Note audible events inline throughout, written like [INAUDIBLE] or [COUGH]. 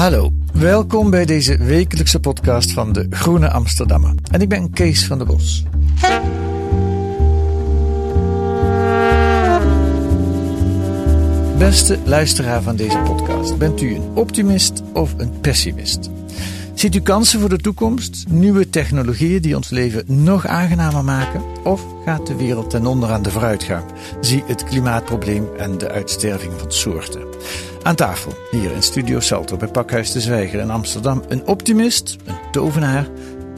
Hallo, welkom bij deze wekelijkse podcast van de Groene Amsterdammer. En ik ben Kees van der Bos. Beste luisteraar van deze podcast, bent u een optimist of een pessimist? Ziet u kansen voor de toekomst, nieuwe technologieën die ons leven nog aangenamer maken? Of gaat de wereld ten onder aan de vooruitgang? Zie het klimaatprobleem en de uitsterving van soorten. Aan tafel, hier in Studio Salto bij Pakhuis de Zwijger in Amsterdam, een optimist, een tovenaar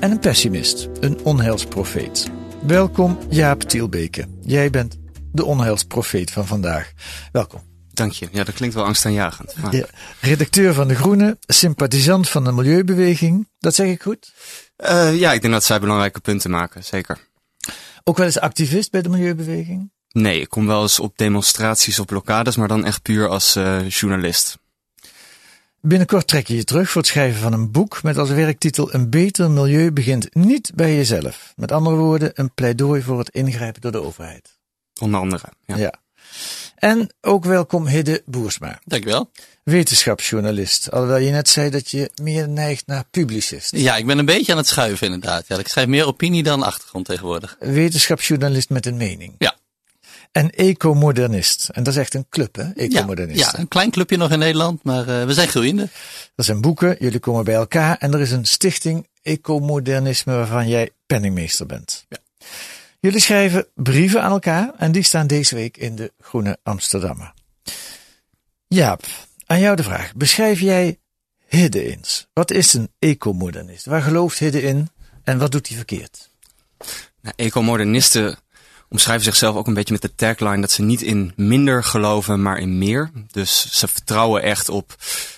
en een pessimist, een onheilsprofeet. Welkom Jaap Tielbeke. Jij bent de onheilsprofeet van vandaag. Welkom. Dank je. Ja, dat klinkt wel angstaanjagend. Maar, Ja, redacteur van De Groene, sympathisant van de Milieubeweging. Dat zeg ik goed? Eh, ja, ik denk dat zij belangrijke punten maken, zeker. Ook wel eens activist bij de Milieubeweging? Nee, ik kom wel eens op demonstraties of blokkades, maar dan echt puur als eh, journalist. Binnenkort trek je je terug voor het schrijven van een boek met als werktitel Een beter milieu begint niet bij jezelf. Met andere woorden, een pleidooi voor het ingrijpen door de overheid. Onder andere. Ja. Ja. En ook welkom Hidde Boersma, Dankjewel. wetenschapsjournalist. Alhoewel je net zei dat je meer neigt naar publicist. Ja, ik ben een beetje aan het schuiven inderdaad. Ja, ik schrijf meer opinie dan achtergrond tegenwoordig. Wetenschapsjournalist met een mening. Ja. En ecomodernist. En dat is echt een club, hè? Ja, Ecomodernist. ja, een klein clubje nog in Nederland, maar eh, we zijn groeiende. Dat zijn boeken, jullie komen bij elkaar en er is een stichting Ecomodernisme waarvan jij penningmeester bent. Ja. Jullie schrijven brieven aan elkaar en die staan deze week in de Groene Amsterdammer. Jaap, aan jou de vraag. Beschrijf jij Hidde eens. Wat is een ecomodernist? Waar gelooft Hidde in en wat doet hij verkeerd? Nou, ecomodernisten omschrijven zichzelf ook een beetje met de tagline dat ze niet in minder geloven, maar in meer. Dus ze vertrouwen echt op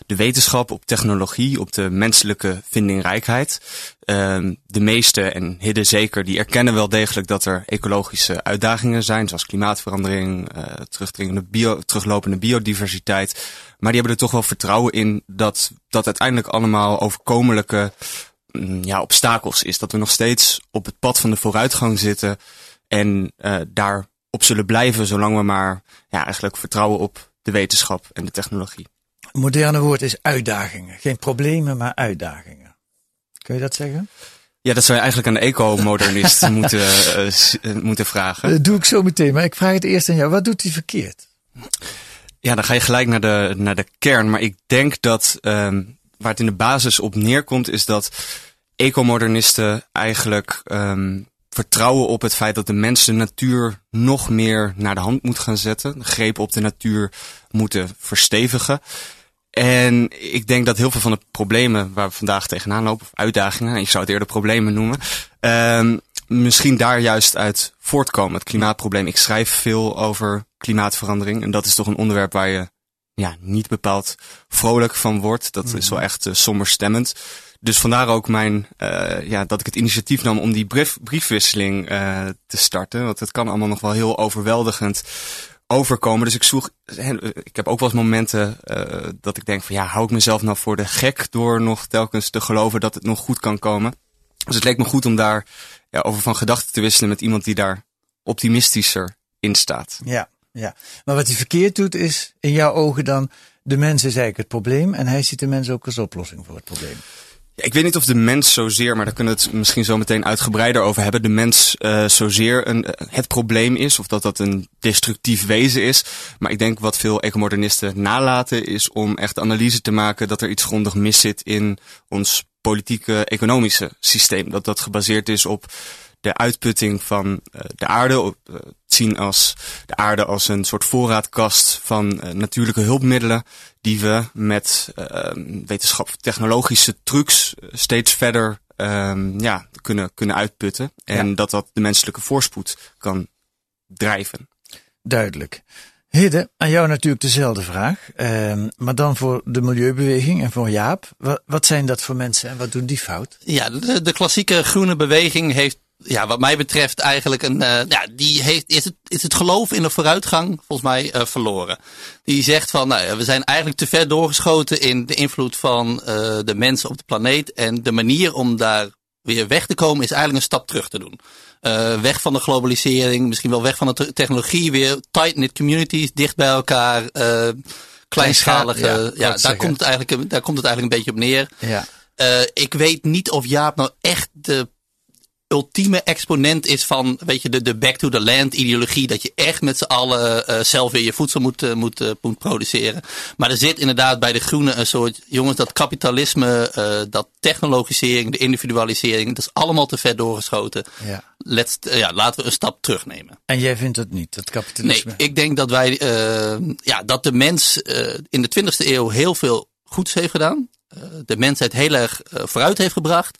de wetenschap, op technologie, op de menselijke vindingrijkheid. Ehm, de meeste, en Hidde zeker, die erkennen wel degelijk dat er ecologische uitdagingen zijn, zoals klimaatverandering, eh, terugdringende bio, teruglopende biodiversiteit. Maar die hebben er toch wel vertrouwen in dat dat uiteindelijk allemaal overkomelijke mm, ja, obstakels is. Dat we nog steeds op het pad van de vooruitgang zitten en eh daar op zullen blijven zolang we maar ja, eigenlijk vertrouwen op de wetenschap en de technologie. Het moderne woord is uitdagingen. Geen problemen, maar uitdagingen. Kun je dat zeggen? Ja, dat zou je eigenlijk aan de eco-modernist [LAUGHS] moeten, eh, moeten vragen. Dat doe ik zo meteen, maar ik vraag het eerst aan jou. Wat doet hij verkeerd? Ja, dan ga je gelijk naar de, naar de kern. Maar ik denk dat ehm, waar het in de basis op neerkomt, is dat ecomodernisten eigenlijk ehm, vertrouwen op het feit dat de mens de natuur nog meer naar de hand moet gaan zetten. De greep op de natuur moeten verstevigen. En ik denk dat heel veel van de problemen waar we vandaag tegenaan lopen, of uitdagingen, en je zou het eerder problemen noemen, ehm, misschien daar juist uit voortkomen. Het klimaatprobleem. Ik schrijf veel over klimaatverandering. En dat is toch een onderwerp waar je ja, niet bepaald vrolijk van wordt. Dat is wel echt uh, somber stemmend. Dus vandaar ook mijn, uh, ja, dat ik het initiatief nam om die brief, briefwisseling uh, te starten. Want het kan allemaal nog wel heel overweldigend overkomen. Dus ik zoek, ik heb ook wel eens momenten dat ik denk van ja, hou ik mezelf nou voor de gek door nog telkens te geloven dat het nog goed kan komen. Dus het leek me goed om daar ja, over van gedachten te wisselen met iemand die daar optimistischer in staat. Ja, ja. Maar wat hij verkeerd doet is in jouw ogen dan, de mens is eigenlijk het probleem en hij ziet de mens ook als oplossing voor het probleem. Ja, ik weet niet of de mens zozeer, maar daar kunnen we het misschien zo meteen uitgebreider over hebben. De mens uh, zozeer een, het probleem is, of dat dat een destructief wezen is. Maar ik denk wat veel ecomodernisten nalaten, is om echt analyse te maken dat er iets grondig mis zit in ons politieke, economische systeem. Dat dat gebaseerd is op de uitputting van uh, de aarde, op, uh, zien als de aarde als een soort voorraadkast van uh, natuurlijke hulpmiddelen die we met wetenschap, technologische trucs steeds verder ehm, ja, kunnen, kunnen uitputten. En ja. dat dat de menselijke voorspoed kan drijven. Duidelijk. Hidde, aan jou natuurlijk dezelfde vraag, uh, maar dan voor de milieubeweging en voor Jaap. Wat, wat, zijn dat voor mensen en wat doen die fout? Ja, de, de klassieke groene beweging heeft ja, wat mij betreft eigenlijk een, uh, ja, die heeft, is het, is het geloof in de vooruitgang volgens mij uh, verloren. Die zegt van, nou, we zijn eigenlijk te ver doorgeschoten in de invloed van uh, de mensen op de planeet. En de manier om daar weer weg te komen is eigenlijk een stap terug te doen. weg van de globalisering, misschien wel weg van de technologie, weer tight-knit communities, dicht bij elkaar, kleinschalige. Ja, ja daar, komt het eigenlijk, daar komt het eigenlijk een beetje op neer. Ja. ik weet niet of Jaap nou echt de ultieme exponent is van, weet je, de, de back to the land ideologie. Dat je echt met z'n allen uh, zelf weer je voedsel moet, uh, moet, uh, moet produceren. Maar er zit inderdaad bij de groenen een soort, jongens, dat kapitalisme, dat technologisering, de individualisering, dat is allemaal te ver doorgeschoten. Ja. Let's, ja, laten we een stap terugnemen. En jij vindt het niet, dat kapitalisme? Nee, ik denk dat wij, ja, dat de mens in de 20e eeuw heel veel goeds heeft gedaan. de mensheid heel erg vooruit heeft gebracht.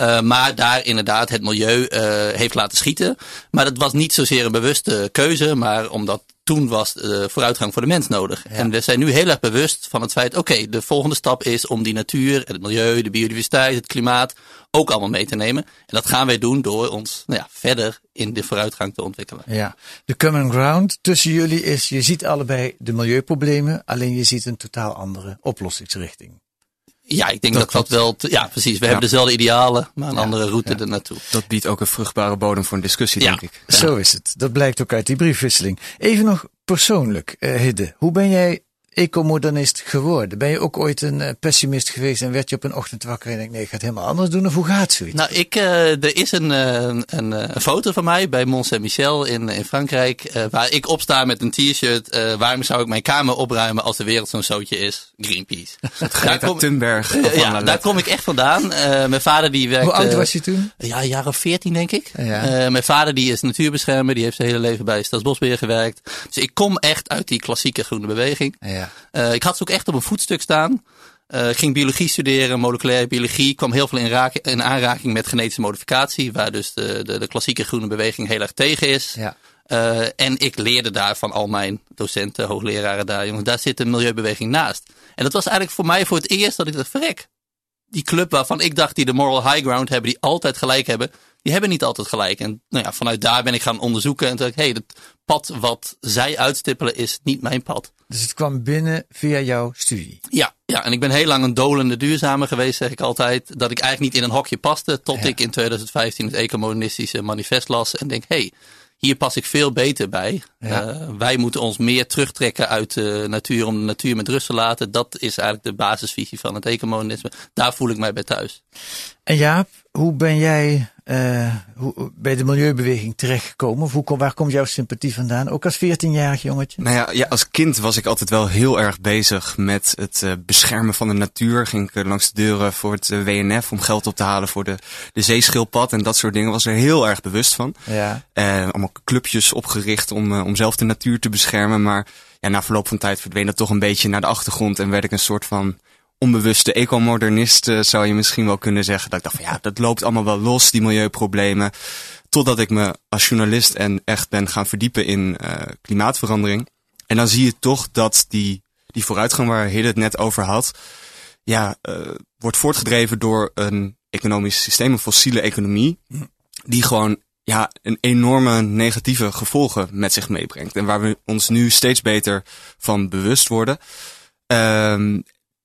Uh, maar daar inderdaad het milieu uh, heeft laten schieten. Maar dat was niet zozeer een bewuste keuze, maar omdat toen was de vooruitgang voor de mens nodig. Ja. En we zijn nu heel erg bewust van het feit, oké, okay, de volgende stap is om die natuur, het milieu, de biodiversiteit, het klimaat ook allemaal mee te nemen. En dat gaan wij doen door ons nou ja, verder in de vooruitgang te ontwikkelen. Ja, de common ground tussen jullie is, je ziet allebei de milieuproblemen, alleen je ziet een totaal andere oplossingsrichting. Ja, ik denk dat dat, dat wel. Te, ja, precies. We ja. hebben dezelfde idealen, maar een ja, andere route ja. er naartoe. Dat biedt ook een vruchtbare bodem voor een discussie, denk ik. Zo is het. Dat blijkt ook uit die briefwisseling. Even nog persoonlijk, uh, Hidde. Hoe ben jij ecomodernist geworden? Ben je ook ooit een uh, pessimist geweest en werd je op een ochtend wakker en denk nee, ik ga het helemaal anders doen? Of hoe gaat zoiets? Nou, ik, uh, er is een, uh, een, een, foto van mij bij Mont Saint-Michel in, in Frankrijk, waar ik opsta met een t-shirt. waarom zou ik mijn kamer opruimen als de wereld zo'n zootje is? Greenpeace. [LAUGHS] daar kom, Thunberg. ja, daar kom ik echt vandaan. mijn vader die werkte... Hoe oud was je toen? Ja, een jaar of veertien denk ik. Ja. mijn vader die is natuurbeschermer, die heeft zijn hele leven bij Staatsbosbeheer gewerkt. Dus ik kom echt uit die klassieke groene beweging. Ja. Uh, ik had ze ook echt op een voetstuk staan. Uh, ging biologie studeren, moleculaire biologie. Kwam heel veel in, raak, in, aanraking met genetische modificatie. Waar dus de, de, de klassieke groene beweging heel erg tegen is. Ja. Uh, en ik leerde daar van al mijn docenten, hoogleraren daar. Jongens, daar zit de milieubeweging naast. En dat was eigenlijk voor mij voor het eerst dat ik dacht, verrek. Die club waarvan ik dacht die de moral high ground hebben, die altijd gelijk hebben. Die hebben niet altijd gelijk. En nou ja, vanuit daar ben ik gaan onderzoeken. En toen dacht ik, hé, hey, het pad wat zij uitstippelen is niet mijn pad. Dus het kwam binnen via jouw studie? Ja, ja, en ik ben heel lang een dolende duurzame geweest, zeg ik altijd. Dat ik eigenlijk niet in een hokje paste. Tot ja. ik in 2015 het ecomodernistische manifest las. En denk, hé, hey, hier pas ik veel beter bij. Ja. Uh, wij moeten ons meer terugtrekken uit de natuur om de natuur met rust te laten. Dat is eigenlijk de basisvisie van het ecomodernisme. Daar voel ik mij bij thuis. En Jaap, hoe ben jij uh, hoe, bij de milieubeweging terechtgekomen? Of hoe, waar komt jouw sympathie vandaan? Ook als 14-jarig jongetje? Nou ja, ja, als kind was ik altijd wel heel erg bezig met het uh, beschermen van de natuur. Ging ik langs de deuren voor het uh, WNF om geld op te halen voor de, de zeeschildpad en dat soort dingen. Was er heel erg bewust van. Ja. allemaal clubjes opgericht om, om zelf de natuur te beschermen. Maar ja, na verloop van tijd verdween dat toch een beetje naar de achtergrond en werd ik een soort van onbewuste ecomodernist uh, zou je misschien wel kunnen zeggen. Dat ik dacht van ja, dat loopt allemaal wel los, die milieuproblemen. Totdat ik me als journalist en echt ben gaan verdiepen in uh, klimaatverandering. En dan zie je toch dat die, die vooruitgang waar Hidde het net over had, ja, uh, wordt voortgedreven door een economisch systeem, een fossiele economie, die gewoon ja, een enorme negatieve gevolgen met zich meebrengt. En waar we ons nu steeds beter van bewust worden. Um,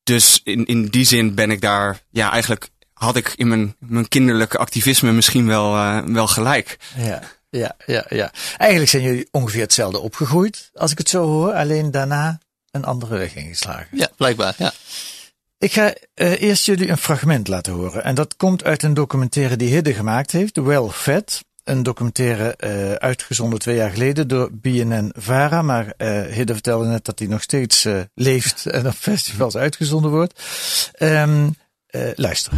dus in, in die zin ben ik daar, ja, eigenlijk had ik in mijn, mijn kinderlijke activisme misschien wel, uh, wel gelijk. Ja, ja, ja, ja. Eigenlijk zijn jullie ongeveer hetzelfde opgegroeid, als ik het zo hoor. Alleen daarna een andere weg ingeslagen. Ja, blijkbaar, ja. Ik ga uh, eerst jullie een fragment laten horen. En dat komt uit een documentaire die Hidde gemaakt heeft, Well Fed. Een documentaire uh, uitgezonden twee jaar geleden door BNN Vara. Maar uh, Hidde vertelde net dat hij nog steeds leeft en op festivals uitgezonden wordt. Um, luister.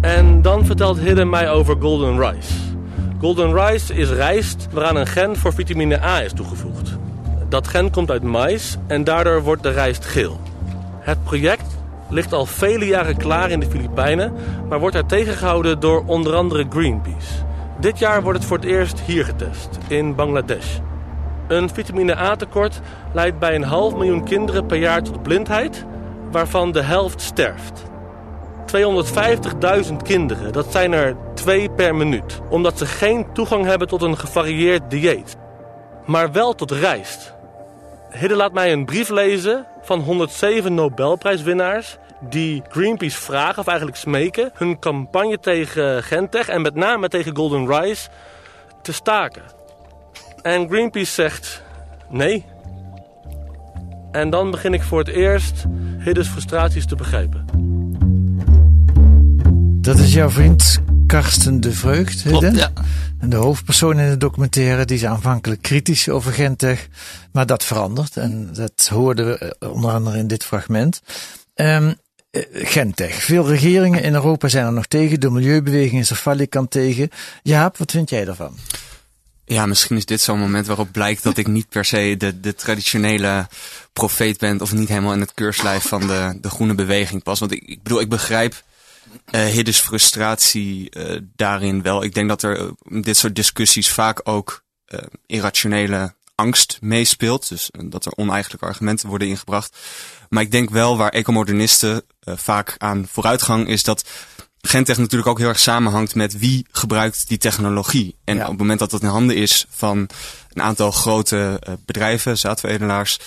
En dan vertelt Hidde mij over Golden Rice. Golden Rice is rijst waaraan een gen voor vitamine A is toegevoegd. Dat gen komt uit mais en daardoor wordt de rijst geel. Het project ligt al vele jaren klaar in de Filipijnen, maar wordt er tegengehouden door onder andere Greenpeace. Dit jaar wordt het voor het eerst hier getest, in Bangladesh. Een vitamine A-tekort leidt bij een half miljoen kinderen per jaar tot blindheid, waarvan de helft sterft. 250.000 kinderen, dat zijn er twee per minuut, omdat ze geen toegang hebben tot een gevarieerd dieet. Maar wel tot rijst. Hidde laat mij een brief lezen van 107 Nobelprijswinnaars die Greenpeace vragen, of eigenlijk smeken, hun campagne tegen Gentech en met name tegen Golden Rice te staken. En Greenpeace zegt nee. En dan begin ik voor het eerst Hiddes frustraties te begrijpen. Dat is jouw vriend Karsten de Vreugd. Klopt, ja. En de hoofdpersoon in de documentaire die is aanvankelijk kritisch over Gentech. Maar dat verandert. En dat hoorden we eh, onder andere in dit fragment. Um, Gentech. Veel regeringen in Europa zijn er nog tegen. De milieubeweging is er falikant tegen. Jaap, wat vind jij daarvan? Ja, misschien is dit zo'n moment waarop blijkt dat ik niet per se de, de traditionele profeet ben. Of niet helemaal in het keurslijf van de, de groene beweging pas. Want ik, ik bedoel, ik begrijp uh, Hiddes frustratie uh, daarin wel. Ik denk dat er uh, dit soort discussies vaak ook irrationele angst meespeelt. Dus dat er oneigenlijke argumenten worden ingebracht. Maar ik denk wel waar ecomodernisten vaak aan vooruitgang is dat Gentech natuurlijk ook heel erg samenhangt met wie gebruikt die technologie. En ja. op het moment dat dat in handen is van een aantal grote bedrijven, zaadveredelaars,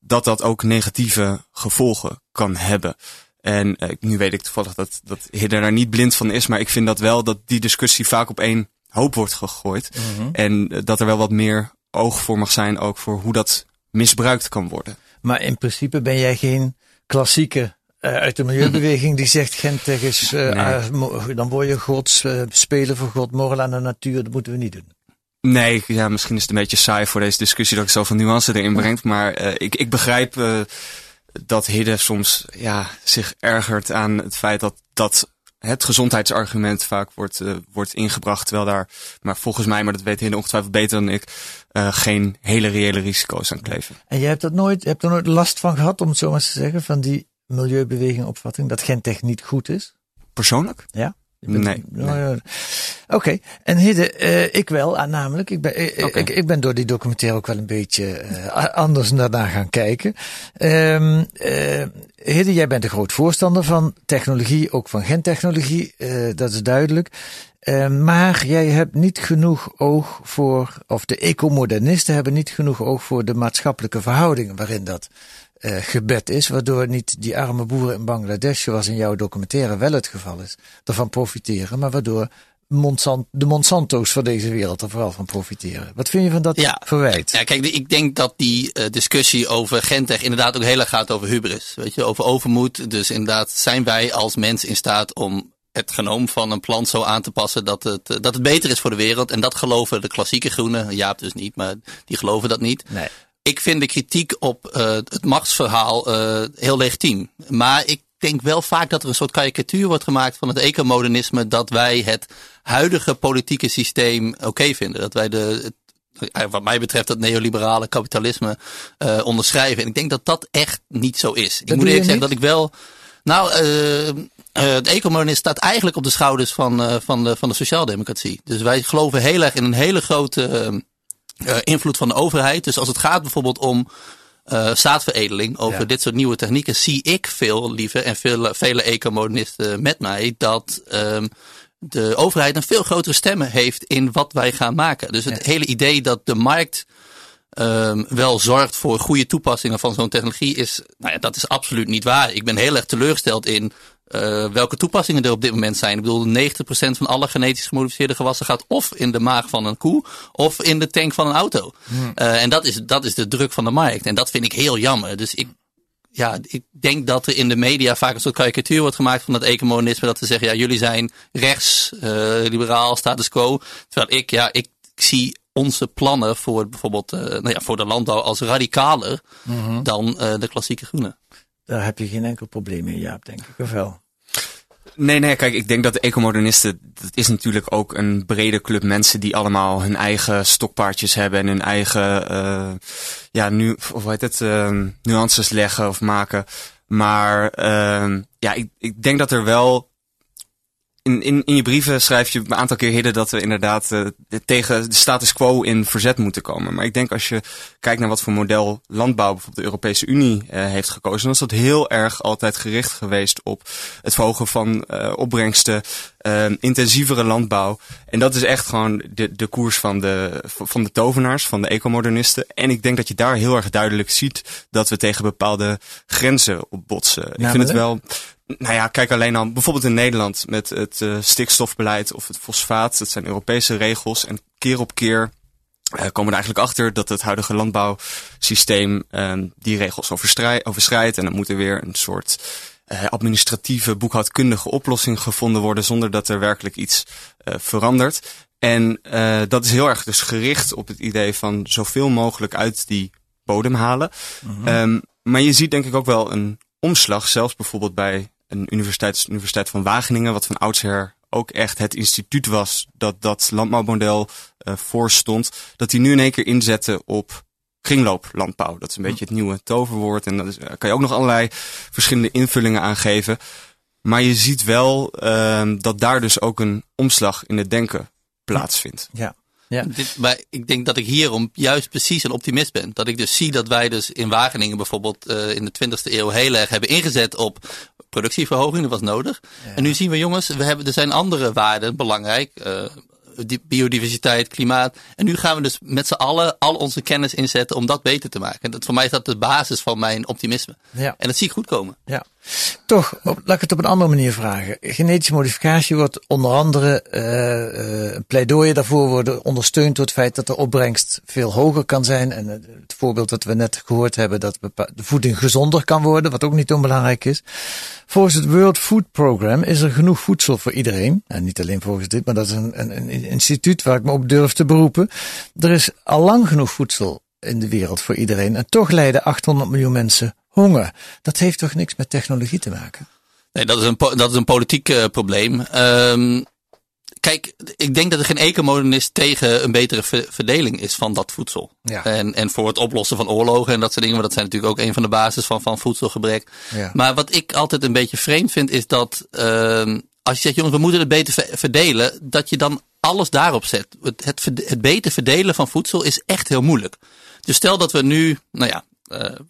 dat dat ook negatieve gevolgen kan hebben. En uh, nu weet ik toevallig dat, dat Hidder daar niet blind van is. Maar ik vind dat wel dat die discussie vaak op één hoop wordt gegooid. Mm -hmm. En uh, dat er wel wat meer oog voor mag zijn ook voor hoe dat misbruikt kan worden. Maar in principe ben jij geen klassieke uh, uit de milieubeweging die zegt Gentech is, nee. dan word je gods spelen voor God, moral aan de natuur, dat moeten we niet doen. Nee, ja, misschien is het een beetje saai voor deze discussie dat ik zoveel nuance erin breng. Maar ik, ik begrijp dat Hidde soms ja, zich ergert aan het feit dat, dat het gezondheidsargument vaak wordt, uh, wordt ingebracht. Terwijl daar, maar volgens mij, maar dat weet Hidde ongetwijfeld beter dan ik, uh, geen hele reële risico's aan kleven. En jij hebt, dat nooit, je hebt er nooit last van gehad, om het zo maar te zeggen, van die milieubeweging opvatting, dat gentech niet goed is? Persoonlijk? Ja. Bent, nee. nee. Oh, Oké, okay. en Hidde, uh, ik wel, uh, namelijk. Ik ben, uh, okay. ik, ik, ben door die documentaire ook wel een beetje anders naar gaan kijken. Um, Hidde, jij bent een groot voorstander van technologie, ook van gentechnologie, dat is duidelijk. maar jij hebt niet genoeg oog voor, of de ecomodernisten hebben niet genoeg oog voor de maatschappelijke verhoudingen waarin dat uh, gebed is, waardoor niet die arme boeren in Bangladesh, zoals in jouw documentaire wel het geval is, ervan profiteren, maar waardoor Monsanto, de Monsanto's van deze wereld er vooral van profiteren. Wat vind je van dat ja, verwijt? Ja, kijk, ik denk dat die uh, discussie over Gentech inderdaad ook heel erg gaat over hubris. Weet je, over overmoed. Dus inderdaad, zijn wij als mens in staat om het genoom van een plant zo aan te passen dat het, dat het beter is voor de wereld. En dat geloven de klassieke groenen, Jaap dus niet, maar die geloven dat niet. Nee ik vind de kritiek op uh, het machtsverhaal uh, heel legitiem. Maar ik denk wel vaak dat er een soort karikatuur wordt gemaakt van het ecomodernisme. Dat wij het huidige politieke systeem oké okay vinden. Dat wij de, het, wat mij betreft het neoliberale kapitalisme uh, onderschrijven. En ik denk dat dat echt niet zo is. Dat ik moet eerlijk zeggen dat ik wel. Nou, uh, uh, het ecomodernisme staat eigenlijk op de schouders van, uh, van, de, van de sociaaldemocratie. Dus wij geloven heel erg in een hele grote uh, invloed van de overheid. Dus als het gaat bijvoorbeeld om uh, zaadveredeling, over ja. dit soort nieuwe technieken, zie ik veel liever en veel, vele ecomodernisten met mij dat um, de overheid een veel grotere stemmen heeft in wat wij gaan maken. Dus het ja. hele idee dat de markt um, wel zorgt voor goede toepassingen van zo'n technologie is, nou ja, dat is absoluut niet waar. Ik ben heel erg teleurgesteld in uh, welke toepassingen er op dit moment zijn. Ik bedoel, 90% van alle genetisch gemodificeerde gewassen gaat of in de maag van een koe of in de tank van een auto. Hmm. Uh, en dat is, dat is de druk van de markt. En dat vind ik heel jammer. Dus ik ja, ik denk dat er in de media vaak een soort karikatuur wordt gemaakt van dat ecomonisme. Dat ze zeggen, ja, jullie zijn rechts, uh, liberaal, status quo. Terwijl ik, ja, ik, zie onze plannen voor bijvoorbeeld uh, nou ja, voor de landbouw als radicaler Mhm. dan uh, de klassieke groene. Daar heb je geen enkel probleem mee, Jaap, denk ik, of wel? Nee, nee, kijk, ik denk dat de ecomodernisten, dat is natuurlijk ook een brede club mensen die allemaal hun eigen stokpaardjes hebben en hun eigen, uh, ja, nu, of hoe heet het, uh, nuances leggen of maken. Maar uh, ja, ik, ik denk dat er wel in, in, in je brieven schrijf je een aantal keer hidden dat we inderdaad uh, tegen de status quo in verzet moeten komen. Maar ik denk als je kijkt naar wat voor model landbouw bijvoorbeeld de Europese Unie uh, heeft gekozen, dan is dat heel erg altijd gericht geweest op het verhogen van uh, opbrengsten, intensievere landbouw. En dat is echt gewoon de, de koers van de, van de tovenaars, van de ecomodernisten. En ik denk dat je daar heel erg duidelijk ziet dat we tegen bepaalde grenzen op botsen. Ik vind het wel nou ja, kijk alleen al bijvoorbeeld in Nederland met het uh, stikstofbeleid of het fosfaat. Dat zijn Europese regels. En keer op keer uh, komen we er eigenlijk achter dat het huidige landbouwsysteem uh, die regels overschrijdt. En dan moet er weer een soort uh, administratieve, boekhoudkundige oplossing gevonden worden zonder dat er werkelijk iets verandert. En dat is heel erg dus gericht op het idee van zoveel mogelijk uit die bodem halen. -hmm. um, maar je ziet denk ik ook wel een omslag, zelfs bijvoorbeeld bij een universiteit, de Universiteit van Wageningen, wat van oudsher ook echt het instituut was dat dat landbouwmodel uh, voorstond, dat die nu in één keer inzetten op kringlooplandbouw. Dat is een beetje het nieuwe toverwoord en daar kan je ook nog allerlei verschillende invullingen aan geven. Maar je ziet wel uh, dat daar dus ook een omslag in het denken plaatsvindt. Ja. Ja. Dit, maar ik denk dat ik hierom juist precies een optimist ben. Dat ik dus zie dat wij dus in Wageningen bijvoorbeeld uh, in de 20e eeuw heel erg hebben ingezet op productieverhoging. Dat was nodig. Ja. En nu zien we jongens, we hebben, er zijn andere waarden belangrijk. Uh, biodiversiteit, klimaat. En nu gaan we dus met z'n allen al onze kennis inzetten om dat beter te maken. En dat, voor mij is dat de basis van mijn optimisme. Ja. En dat zie ik goed komen. Ja. Toch, laat ik het op een andere manier vragen. Genetische modificatie wordt onder andere uh, uh, pleidooien daarvoor worden ondersteund door het feit dat de opbrengst veel hoger kan zijn. En het voorbeeld dat we net gehoord hebben, dat de voeding gezonder kan worden, wat ook niet onbelangrijk is. Volgens het World Food Program is er genoeg voedsel voor iedereen. En niet alleen volgens dit, maar dat is een, een, een instituut waar ik me op durf te beroepen. Er is al lang genoeg voedsel in de wereld voor iedereen. En toch lijden 800 miljoen mensen honger. Dat heeft toch niks met technologie te maken? Nee, dat is een, dat is een politiek uh, probleem. Um, kijk, ik denk dat er geen ecomodernist tegen een betere ver verdeling is van dat voedsel. Ja. En, en voor het oplossen van oorlogen en dat soort dingen. Maar dat zijn natuurlijk ook een van de basis van, van voedselgebrek. Ja. Maar wat ik altijd een beetje vreemd vind is dat um, als je zegt, jongens, we moeten het beter ver verdelen. Dat je dan alles daarop zet. Het, het, het beter verdelen van voedsel is echt heel moeilijk. Dus stel dat we nu, nou ja,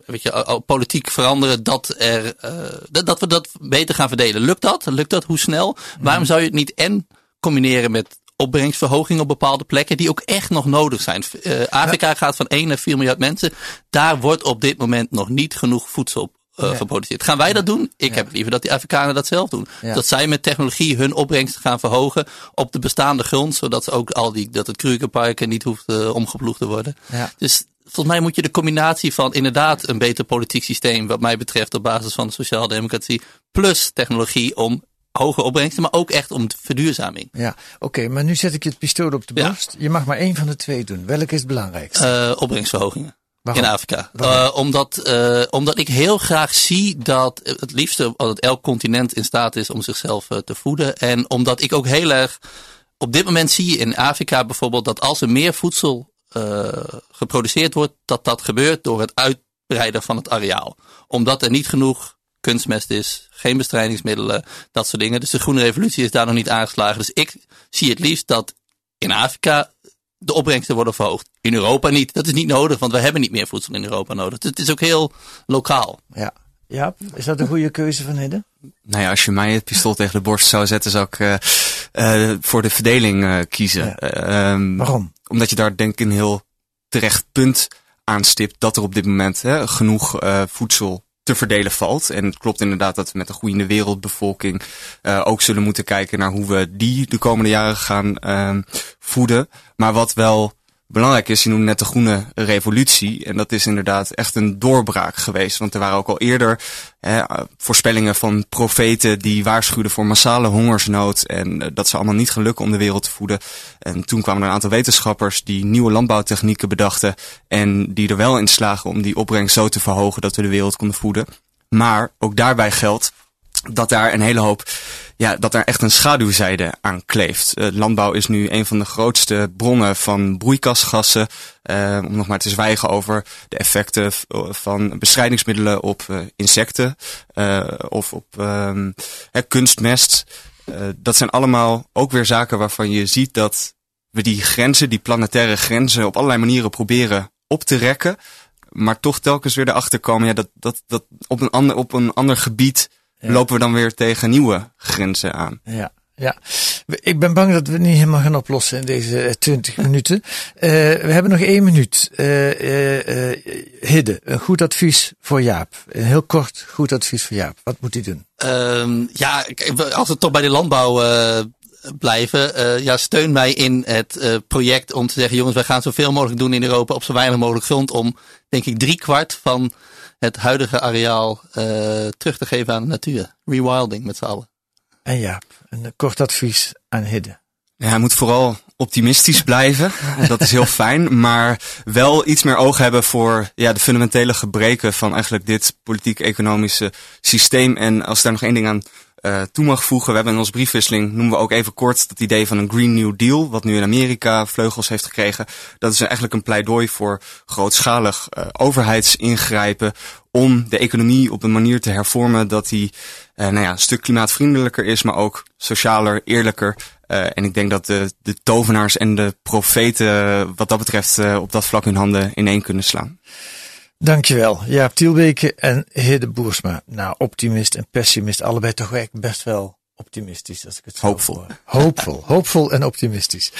weet je, politiek veranderen dat, er, uh, dat, dat we dat beter gaan verdelen. Lukt dat? Lukt dat? Hoe snel? Mm. Waarom zou je het niet en combineren met opbrengstverhoging op bepaalde plekken die ook echt nog nodig zijn? Uh, Afrika ja. gaat van 1 naar 4 miljard mensen. Daar wordt op dit moment nog niet genoeg voedsel uh, ja. geproduceerd. Gaan wij dat doen? Ik ja. heb liever dat die Afrikanen dat zelf doen. Ja. Dat zij met technologie hun opbrengst gaan verhogen op de bestaande grond, zodat ze ook al die, dat het Krugerparken niet hoeft uh, omgeploegd te worden. Dus volgens mij moet je de combinatie van inderdaad een beter politiek systeem, wat mij betreft op basis van de sociaaldemocratie, plus technologie om hoge opbrengsten, maar ook echt om verduurzaming. Ja, oké, okay, maar nu zet ik je het pistool op de borst. Je mag maar één van de twee doen. Welke is het belangrijkste? Uh, opbrengstverhogingen. Waarom? In Afrika. Uh, omdat, uh, omdat ik heel graag zie dat het liefste dat elk continent in staat is om zichzelf uh, te voeden. En omdat ik ook heel erg. Op dit moment zie je in Afrika bijvoorbeeld dat als er meer voedsel geproduceerd wordt, dat dat gebeurt door het uitbreiden van het areaal. Omdat er niet genoeg kunstmest is, geen bestrijdingsmiddelen, dat soort dingen. Dus de groene revolutie is daar nog niet aangeslagen. Dus ik zie het liefst dat in Afrika de opbrengsten worden verhoogd. In Europa niet. Dat is niet nodig, want we hebben niet meer voedsel in Europa nodig. Dus het is ook heel lokaal. Ja. Ja, is dat een goede keuze van Hidden? Nou ja, als je mij het pistool tegen de borst zou zetten, zou ik uh, uh, voor de verdeling uh, kiezen. Ja. Um, Waarom? Omdat je daar denk ik een heel terecht punt aanstipt dat er op dit moment hè, genoeg voedsel te verdelen valt. En het klopt inderdaad dat we met een groeiende wereldbevolking uh, ook zullen moeten kijken naar hoe we die de komende jaren gaan uh, voeden. Maar wat wel belangrijk is, je noemde net de groene revolutie. En dat is inderdaad echt een doorbraak geweest. Want er waren ook al eerder hè, voorspellingen van profeten die waarschuwden voor massale hongersnood. En uh, dat ze allemaal niet gaan lukken om de wereld te voeden. En toen kwamen er een aantal wetenschappers die nieuwe landbouwtechnieken bedachten. En die er wel in slagen om die opbrengst zo te verhogen dat we de wereld konden voeden. Maar ook daarbij geldt dat daar een hele hoop, ja, dat er echt een schaduwzijde aan kleeft. Uh, landbouw is nu een van de grootste bronnen van broeikasgassen. Uh, om nog maar te zwijgen over de effecten van bestrijdingsmiddelen op uh, insecten of op um, kunstmest. dat zijn allemaal ook weer zaken waarvan je ziet dat we die grenzen, die planetaire grenzen, op allerlei manieren proberen op te rekken. Maar toch telkens weer erachter komen, ja, dat, dat, dat op, een ander, op een ander gebied ja. lopen we dan weer tegen nieuwe grenzen aan. Ja. Ja, ik ben bang dat we het niet helemaal gaan oplossen in deze 20 [LAUGHS] minuten. Uh, we hebben nog één minuut. Uh, uh, Hidde, een goed advies voor Jaap. Een heel kort goed advies voor Jaap. Wat moet hij doen? Um, ja, als we toch bij de landbouw blijven, ja, steun mij in het project om te zeggen, jongens, wij gaan zoveel mogelijk doen in Europa op zo weinig mogelijk grond om, denk ik, drie kwart van het huidige areaal uh, terug te geven aan de natuur. Rewilding met z'n allen. En ja, een kort advies aan Hidde. Ja, hij moet vooral optimistisch blijven. [LAUGHS] dat is heel fijn. Maar wel iets meer oog hebben voor ja, de fundamentele gebreken van eigenlijk dit politiek-economische systeem. En als daar nog één ding aan uh, toe mag voegen. We hebben in onze briefwisseling, noemen we ook even kort, dat idee van een Green New Deal, wat nu in Amerika vleugels heeft gekregen. Dat is eigenlijk een pleidooi voor grootschalig uh, overheidsingrijpen om de economie op een manier te hervormen dat die uh, nou ja, een stuk klimaatvriendelijker is, maar ook socialer, eerlijker. Uh, en ik denk dat de, de tovenaars en de profeten wat dat betreft op dat vlak hun handen ineen kunnen slaan. Dankjewel. Jaap Tielbeke en Hidde Boersma. Nou, optimist en pessimist, allebei toch echt best wel optimistisch, als ik het zo Hoopvol. Hoopvol. [LAUGHS] Hoopvol en optimistisch.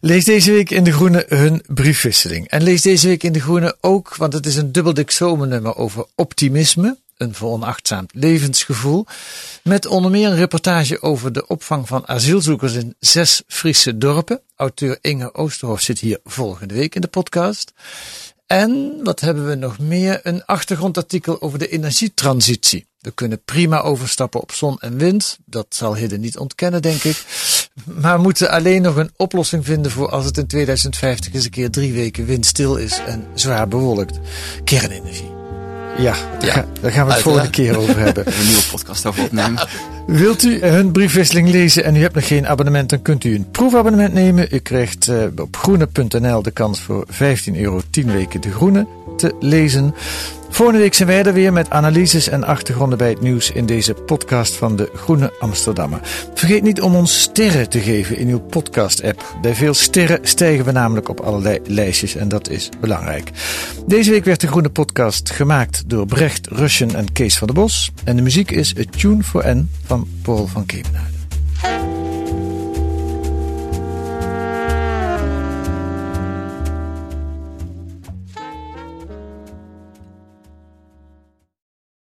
Lees deze week in De Groene hun briefwisseling. En lees deze week in De Groene ook, want het is een dubbel nummer over optimisme, een veronachtzaamd levensgevoel, met onder meer een reportage over de opvang van asielzoekers in zes Friese dorpen. Auteur Inge Oosterhof zit hier volgende week in de podcast. En wat hebben we nog meer? Een achtergrondartikel over de energietransitie. We kunnen prima overstappen op zon en wind. Dat zal Hidden niet ontkennen, denk ik. Maar moeten alleen nog een oplossing vinden voor als het in 2050 eens een keer drie weken windstil is en zwaar bewolkt. Kernenergie. Ja, ja. daar gaan we het volgende keer over [LAUGHS] hebben. een nieuwe podcast over opnemen. [LAUGHS] Wilt u hun briefwisseling lezen en u hebt nog geen abonnement, dan kunt u een proefabonnement nemen. U krijgt uh, op groene.nl de kans voor 15 euro 10 weken de groene te lezen. Volgende week zijn wij er weer met analyses en achtergronden bij het nieuws in deze podcast van de Groene Amsterdammer. Vergeet niet om ons sterren te geven in uw podcast-app. Bij veel sterren stijgen we namelijk op allerlei lijstjes en dat is belangrijk. Deze week werd de Groene Podcast gemaakt door Brecht Russian en Kees van der Bos. En de muziek is A Tune for N van Paul van Kemenade.